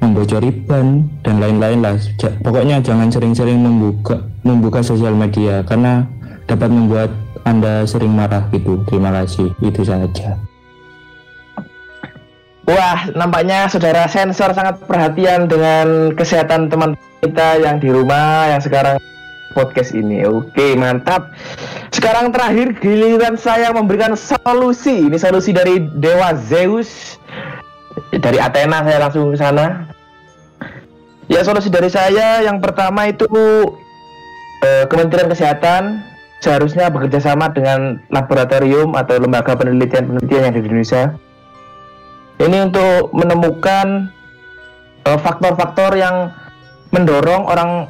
D: membocori ban dan lain-lain lah pokoknya jangan sering-sering membuka membuka sosial media karena dapat membuat anda sering marah gitu terima kasih itu saja
A: Wah, nampaknya saudara sensor sangat perhatian dengan kesehatan teman kita yang di rumah yang sekarang podcast ini. Oke, mantap. Sekarang terakhir giliran saya memberikan solusi. Ini solusi dari Dewa Zeus. Dari Athena saya langsung ke sana. Ya, solusi dari saya yang pertama itu eh, Kementerian Kesehatan seharusnya bekerja sama dengan laboratorium atau lembaga penelitian-penelitian yang ada di Indonesia ini untuk menemukan eh, faktor-faktor yang mendorong orang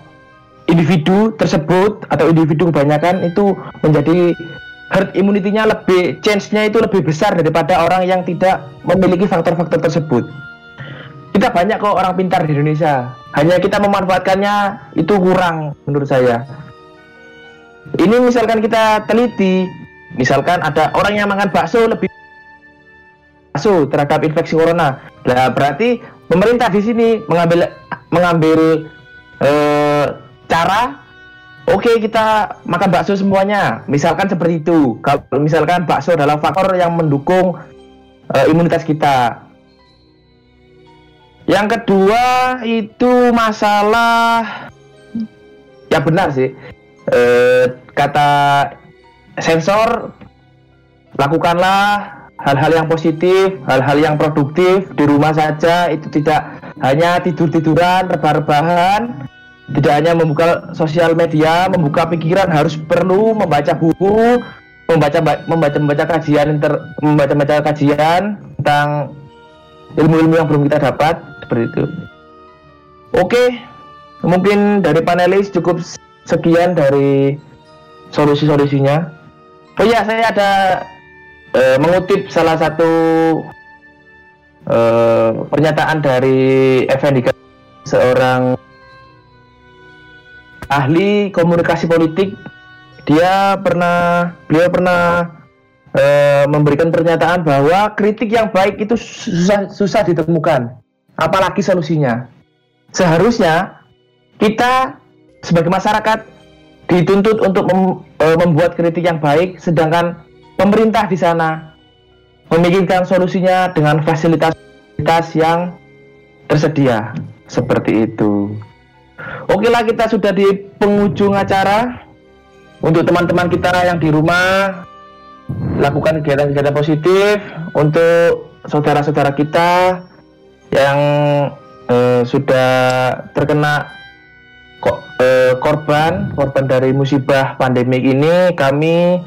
A: individu tersebut atau individu kebanyakan itu menjadi herd immunity-nya lebih chance-nya itu lebih besar daripada orang yang tidak memiliki faktor-faktor tersebut. Kita banyak kok orang pintar di Indonesia, hanya kita memanfaatkannya itu kurang menurut saya. Ini misalkan kita teliti, misalkan ada orang yang makan bakso lebih bakso terhadap infeksi corona. Nah, berarti pemerintah di sini mengambil mengambil eh, cara oke kita makan bakso semuanya. Misalkan seperti itu. Kalau misalkan bakso adalah faktor yang mendukung eh, imunitas kita. Yang kedua itu masalah ya benar sih. Eh, kata sensor lakukanlah hal-hal yang positif, hal-hal yang produktif di rumah saja itu tidak hanya tidur-tiduran, rebah-rebahan, tidak hanya membuka sosial media, membuka pikiran harus perlu membaca buku, membaca membaca membaca kajian membaca membaca kajian tentang ilmu-ilmu yang belum kita dapat seperti itu. Oke, mungkin dari panelis cukup sekian dari solusi-solusinya. Oh iya, saya ada eh, mengutip salah satu eh, pernyataan dari Effendi seorang ahli komunikasi politik dia pernah beliau pernah eh, memberikan pernyataan bahwa kritik yang baik itu susah susah ditemukan apalagi solusinya seharusnya kita sebagai masyarakat dituntut untuk mem- eh, membuat kritik yang baik sedangkan pemerintah di sana memikirkan solusinya dengan fasilitas yang tersedia seperti itu. Oke lah kita sudah di penghujung acara. Untuk teman-teman kita yang di rumah lakukan kegiatan-kegiatan positif untuk saudara-saudara kita yang eh, sudah terkena kok eh, korban korban dari musibah pandemik ini kami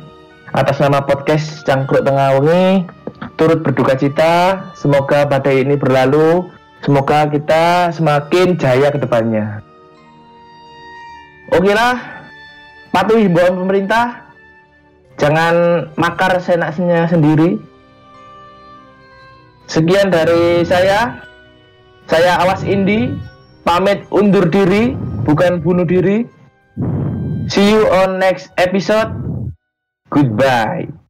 A: atas nama podcast Cangkruk Tengah Wengi turut berduka cita. Semoga badai ini berlalu. Semoga kita semakin jaya ke depannya. Oke lah. Patuhi himbauan pemerintah. Jangan makar senaknya sendiri. Sekian dari saya saya Awas Indi pamit undur diri bukan bunuh diri see you on next episode Goodbye.